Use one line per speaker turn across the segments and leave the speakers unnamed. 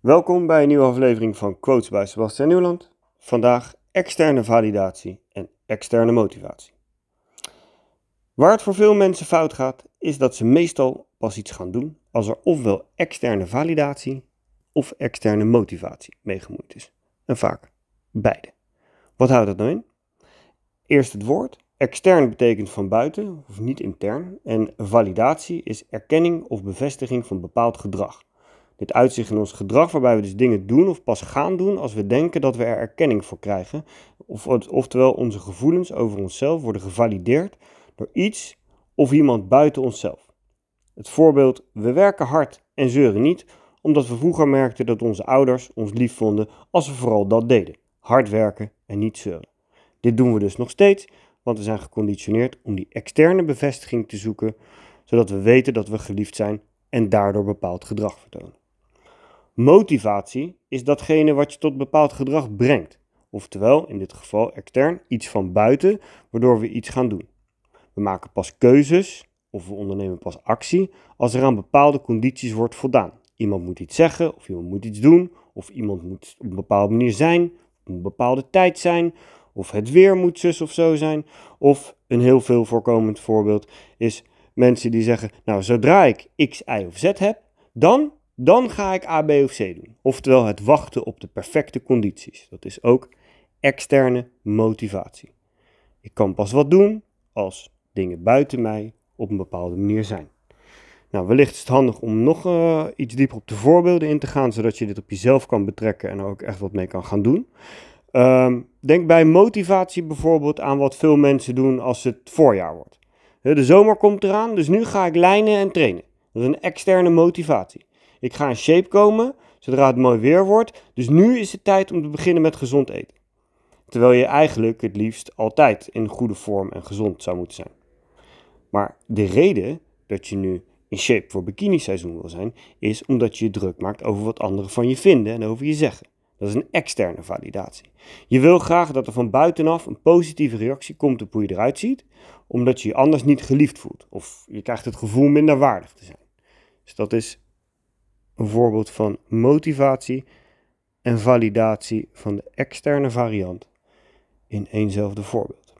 Welkom bij een nieuwe aflevering van Quotes bij Sebastian Nieuwland. Vandaag externe validatie en externe motivatie. Waar het voor veel mensen fout gaat, is dat ze meestal pas iets gaan doen als er ofwel externe validatie of externe motivatie mee gemoeid is. En vaak beide. Wat houdt dat nou in? Eerst het woord. Extern betekent van buiten of niet intern. En validatie is erkenning of bevestiging van bepaald gedrag. Dit uitzicht in ons gedrag waarbij we dus dingen doen of pas gaan doen als we denken dat we er erkenning voor krijgen. Of, oftewel onze gevoelens over onszelf worden gevalideerd door iets of iemand buiten onszelf. Het voorbeeld, we werken hard en zeuren niet, omdat we vroeger merkten dat onze ouders ons lief vonden als we vooral dat deden. Hard werken en niet zeuren. Dit doen we dus nog steeds, want we zijn geconditioneerd om die externe bevestiging te zoeken, zodat we weten dat we geliefd zijn en daardoor bepaald gedrag vertonen. Motivatie is datgene wat je tot bepaald gedrag brengt, oftewel in dit geval extern iets van buiten, waardoor we iets gaan doen. We maken pas keuzes of we ondernemen pas actie als er aan bepaalde condities wordt voldaan. Iemand moet iets zeggen of iemand moet iets doen of iemand moet op een bepaalde manier zijn, op een bepaalde tijd zijn of het weer moet zus of zo zijn. Of een heel veel voorkomend voorbeeld is mensen die zeggen, nou zodra ik x, y of z heb, dan, dan ga ik A, B of C doen. Oftewel het wachten op de perfecte condities. Dat is ook externe motivatie. Ik kan pas wat doen als dingen buiten mij op een bepaalde manier zijn. Nou, wellicht is het handig om nog uh, iets dieper op de voorbeelden in te gaan, zodat je dit op jezelf kan betrekken en er ook echt wat mee kan gaan doen. Um, denk bij motivatie bijvoorbeeld aan wat veel mensen doen als het voorjaar wordt. De zomer komt eraan, dus nu ga ik lijnen en trainen. Dat is een externe motivatie. Ik ga in shape komen zodra het mooi weer wordt, dus nu is het tijd om te beginnen met gezond eten. Terwijl je eigenlijk het liefst altijd in goede vorm en gezond zou moeten zijn. Maar de reden dat je nu in shape voor bikini-seizoen wil zijn, is omdat je je druk maakt over wat anderen van je vinden en over je zeggen. Dat is een externe validatie. Je wil graag dat er van buitenaf een positieve reactie komt op hoe je eruit ziet, omdat je je anders niet geliefd voelt. Of je krijgt het gevoel minder waardig te zijn. Dus dat is een voorbeeld van motivatie en validatie van de externe variant in éénzelfde voorbeeld.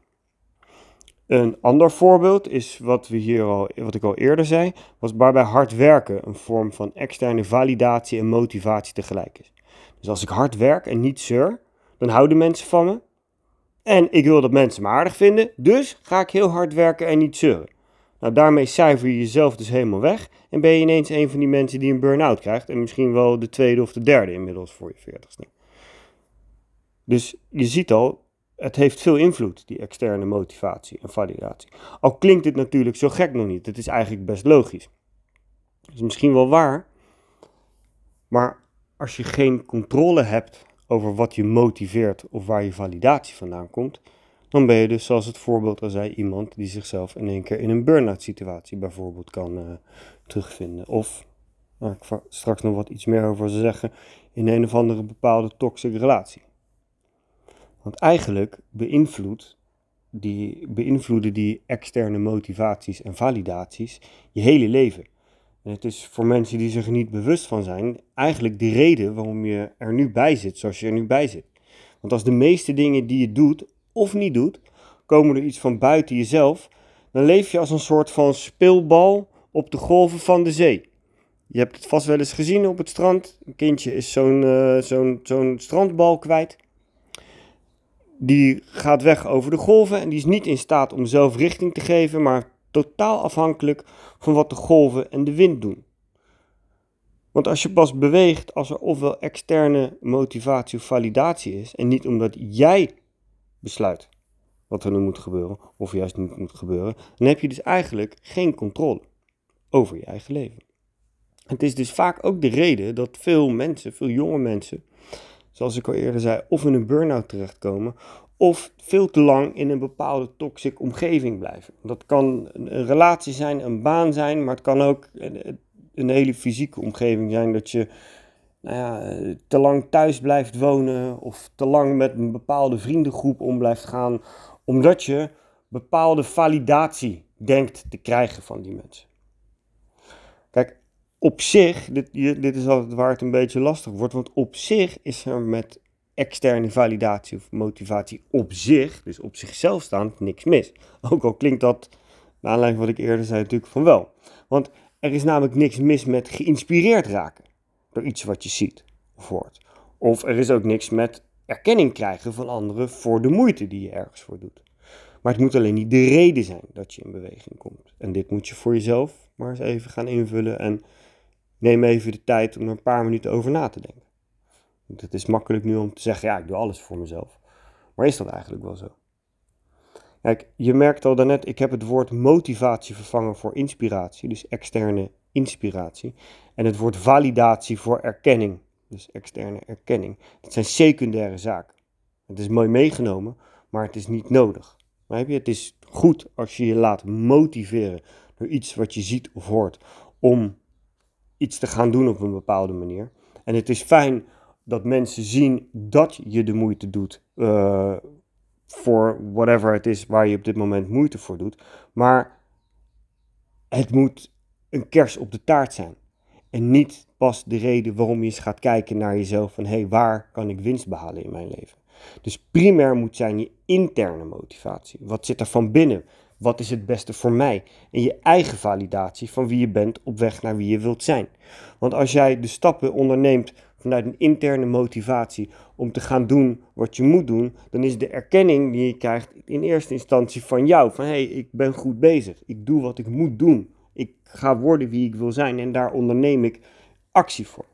Een ander voorbeeld is wat, we hier al, wat ik al eerder zei, was waarbij hard werken een vorm van externe validatie en motivatie tegelijk is. Dus als ik hard werk en niet zeur, dan houden mensen van me. En ik wil dat mensen me aardig vinden, dus ga ik heel hard werken en niet zeuren. Nou, daarmee cijfer je jezelf dus helemaal weg en ben je ineens een van die mensen die een burn-out krijgt en misschien wel de tweede of de derde inmiddels voor je veertigste. Dus je ziet al, het heeft veel invloed, die externe motivatie en validatie. Al klinkt dit natuurlijk zo gek nog niet, het is eigenlijk best logisch. Dat is misschien wel waar, maar als je geen controle hebt over wat je motiveert of waar je validatie vandaan komt, dan ben je dus, zoals het voorbeeld al zei, iemand die zichzelf in één keer in een burn-out situatie bijvoorbeeld kan uh, terugvinden. Of, waar ik straks nog wat iets meer over zal zeggen, in een of andere bepaalde toxische relatie. Want eigenlijk beïnvloedt die, beïnvloeden die externe motivaties en validaties je hele leven. En het is voor mensen die zich er niet bewust van zijn, eigenlijk de reden waarom je er nu bij zit, zoals je er nu bij zit. Want als de meeste dingen die je doet of niet doet, komen er iets van buiten jezelf, dan leef je als een soort van speelbal op de golven van de zee. Je hebt het vast wel eens gezien op het strand. Een kindje is zo'n uh, zo'n zo'n strandbal kwijt. Die gaat weg over de golven en die is niet in staat om zelf richting te geven, maar totaal afhankelijk van wat de golven en de wind doen. Want als je pas beweegt als er ofwel externe motivatie of validatie is, en niet omdat jij besluit wat er nu moet gebeuren, of juist niet moet gebeuren, dan heb je dus eigenlijk geen controle over je eigen leven. Het is dus vaak ook de reden dat veel mensen, veel jonge mensen, zoals ik al eerder zei, of in een burn-out terechtkomen, of veel te lang in een bepaalde toxic omgeving blijven. Dat kan een relatie zijn, een baan zijn, maar het kan ook een hele fysieke omgeving zijn dat je nou ja, te lang thuis blijft wonen of te lang met een bepaalde vriendengroep om blijft gaan, omdat je bepaalde validatie denkt te krijgen van die mensen. Kijk, op zich, dit, dit is altijd waar het een beetje lastig wordt, want op zich is er met externe validatie of motivatie op zich, dus op zichzelf staand, niks mis. Ook al klinkt dat, naar aanleiding van wat ik eerder zei, natuurlijk van wel. Want er is namelijk niks mis met geïnspireerd raken door iets wat je ziet of hoort. Of er is ook niks met erkenning krijgen van anderen voor de moeite die je ergens voor doet. Maar het moet alleen niet de reden zijn dat je in beweging komt. En dit moet je voor jezelf maar eens even gaan invullen en neem even de tijd om er een paar minuten over na te denken. Het is makkelijk nu om te zeggen, ja, ik doe alles voor mezelf. Maar is dat eigenlijk wel zo? Kijk, je merkt al daarnet, ik heb het woord motivatie vervangen voor inspiratie, dus externe inspiratie. En het woord validatie voor erkenning, dus externe erkenning. Dat zijn secundaire zaken. Het is mooi meegenomen, maar het is niet nodig. Maar heb je? Het is goed als je je laat motiveren door iets wat je ziet of hoort om iets te gaan doen op een bepaalde manier. En het is fijn dat mensen zien dat je de moeite doet uh, voor whatever het is waar je op dit moment moeite voor doet. Maar het moet een kers op de taart zijn. En niet pas de reden waarom je eens gaat kijken naar jezelf van hé, hey, waar kan ik winst behalen in mijn leven? Dus primair moet zijn je interne motivatie. Wat zit er van binnen? Wat is het beste voor mij? En je eigen validatie van wie je bent op weg naar wie je wilt zijn. Want als jij de stappen onderneemt vanuit een interne motivatie om te gaan doen wat je moet doen, dan is de erkenning die je krijgt in eerste instantie van jou. Van hé, hey, ik ben goed bezig. Ik doe wat ik moet doen. Ik ga worden wie ik wil zijn en daar onderneem ik actie voor.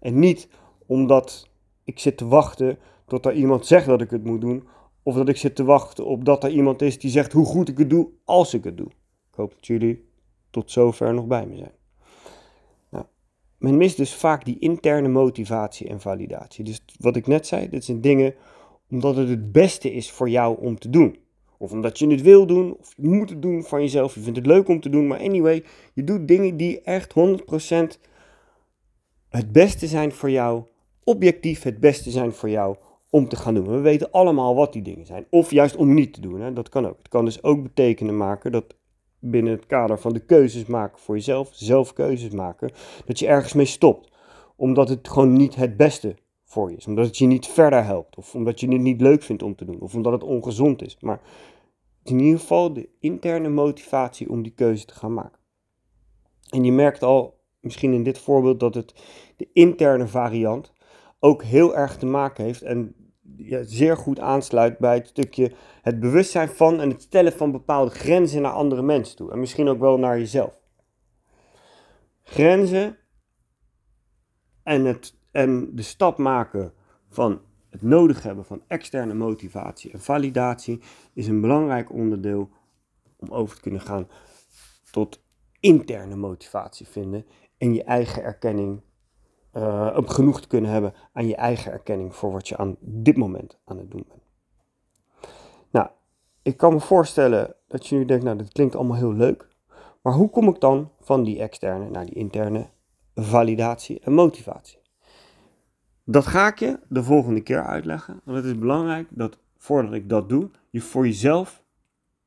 En niet omdat ik zit te wachten tot er iemand zegt dat ik het moet doen, of dat ik zit te wachten op dat er iemand is die zegt hoe goed ik het doe als ik het doe. Ik hoop dat jullie tot zover nog bij me zijn. Nou, men mist dus vaak die interne motivatie en validatie. Dus wat ik net zei, dit zijn dingen omdat het het beste is voor jou om te doen. Of omdat je het wil doen, of je moet het doen van jezelf. Je vindt het leuk om te doen, maar anyway, je doet dingen die echt 100% het beste zijn voor jou, objectief het beste zijn voor jou om te gaan doen. We weten allemaal wat die dingen zijn. Of juist om niet te doen. Hè? Dat kan ook. Het kan dus ook betekenen maken dat binnen het kader van de keuzes maken voor jezelf, zelf keuzes maken, dat je ergens mee stopt. Omdat het gewoon niet het beste voor je is. Omdat het je niet verder helpt. Of omdat je het niet leuk vindt om te doen. Of omdat het ongezond is. Maar in ieder geval de interne motivatie om die keuze te gaan maken. En je merkt al, misschien in dit voorbeeld, dat het de interne variant ook heel erg te maken heeft en ja, zeer goed aansluit bij het stukje het bewustzijn van en het stellen van bepaalde grenzen naar andere mensen toe. En misschien ook wel naar jezelf. Grenzen en, het, en de stap maken van het nodig hebben van externe motivatie en validatie is een belangrijk onderdeel om over te kunnen gaan tot interne motivatie vinden en je eigen erkenning uh, om genoeg te kunnen hebben aan je eigen erkenning voor wat je aan dit moment aan het doen bent. Nou, ik kan me voorstellen dat je nu denkt, nou, dit klinkt allemaal heel leuk. Maar hoe kom ik dan van die externe naar die interne validatie en motivatie? Dat ga ik je de volgende keer uitleggen. Want het is belangrijk dat voordat ik dat doe, je voor jezelf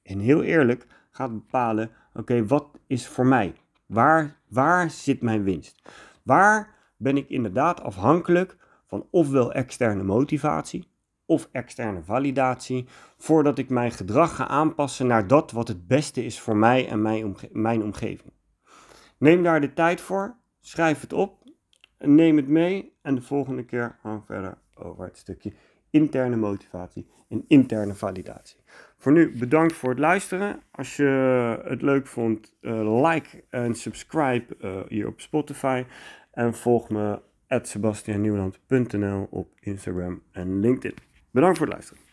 en heel eerlijk gaat bepalen: oké, wat is voor mij? Waar, waar zit mijn winst? Waar ben ik inderdaad afhankelijk van ofwel externe motivatie of externe validatie, voordat ik mijn gedrag ga aanpassen naar dat wat het beste is voor mij en mijn, mijn omgeving. Neem daar de tijd voor, schrijf het op, neem het mee en de volgende keer gaan we verder over het stukje interne motivatie en interne validatie. Voor nu bedankt voor het luisteren. Als je het leuk vond, uh, like en subscribe uh, hier op Spotify. En volg me at sebastiannieuwland.nl op Instagram en LinkedIn. Bedankt voor het luisteren.